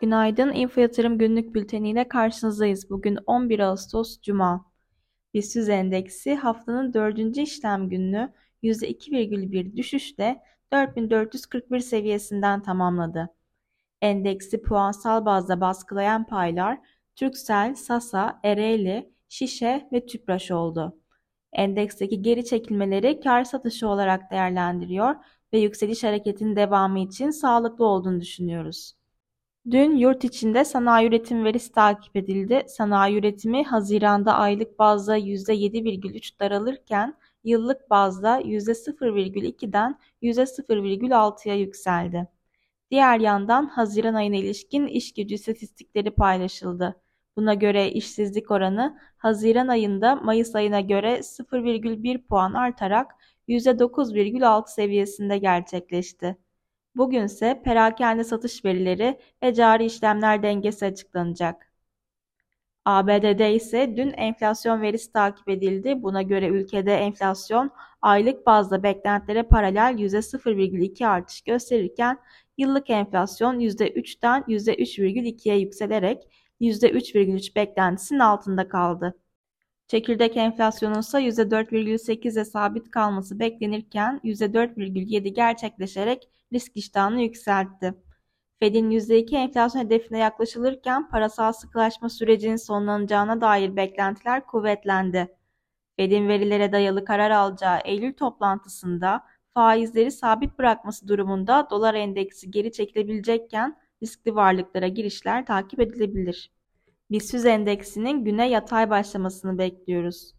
Günaydın, Info Yatırım Günlük Bülteni ile karşınızdayız. Bugün 11 Ağustos Cuma. BIST endeksi haftanın dördüncü işlem gününü %2,1 düşüşle 4441 seviyesinden tamamladı. Endeksi puansal bazda baskılayan paylar Türksel, Sasa, Ereğli, Şişe ve Tüpraş oldu. Endeksteki geri çekilmeleri kar satışı olarak değerlendiriyor ve yükseliş hareketinin devamı için sağlıklı olduğunu düşünüyoruz. Dün yurt içinde sanayi üretim verisi takip edildi. Sanayi üretimi Haziran'da aylık bazda %7,3 daralırken yıllık bazda %0,2'den %0,6'ya yükseldi. Diğer yandan Haziran ayına ilişkin iş gücü istatistikleri paylaşıldı. Buna göre işsizlik oranı Haziran ayında Mayıs ayına göre 0,1 puan artarak %9,6 seviyesinde gerçekleşti. Bugünse perakende satış verileri ve cari işlemler dengesi açıklanacak. ABD'de ise dün enflasyon verisi takip edildi. Buna göre ülkede enflasyon aylık bazda beklentilere paralel %0,2 artış gösterirken yıllık enflasyon %3'ten %3,2'ye yükselerek %3,3 beklentisinin altında kaldı. Çekirdek enflasyonun ise %4,8'e sabit kalması beklenirken %4,7 gerçekleşerek risk iştahını yükseltti. Fed'in %2 enflasyon hedefine yaklaşılırken parasal sıkılaşma sürecinin sonlanacağına dair beklentiler kuvvetlendi. Fed'in verilere dayalı karar alacağı Eylül toplantısında faizleri sabit bırakması durumunda dolar endeksi geri çekilebilecekken riskli varlıklara girişler takip edilebilir. BIST endeksinin güne yatay başlamasını bekliyoruz.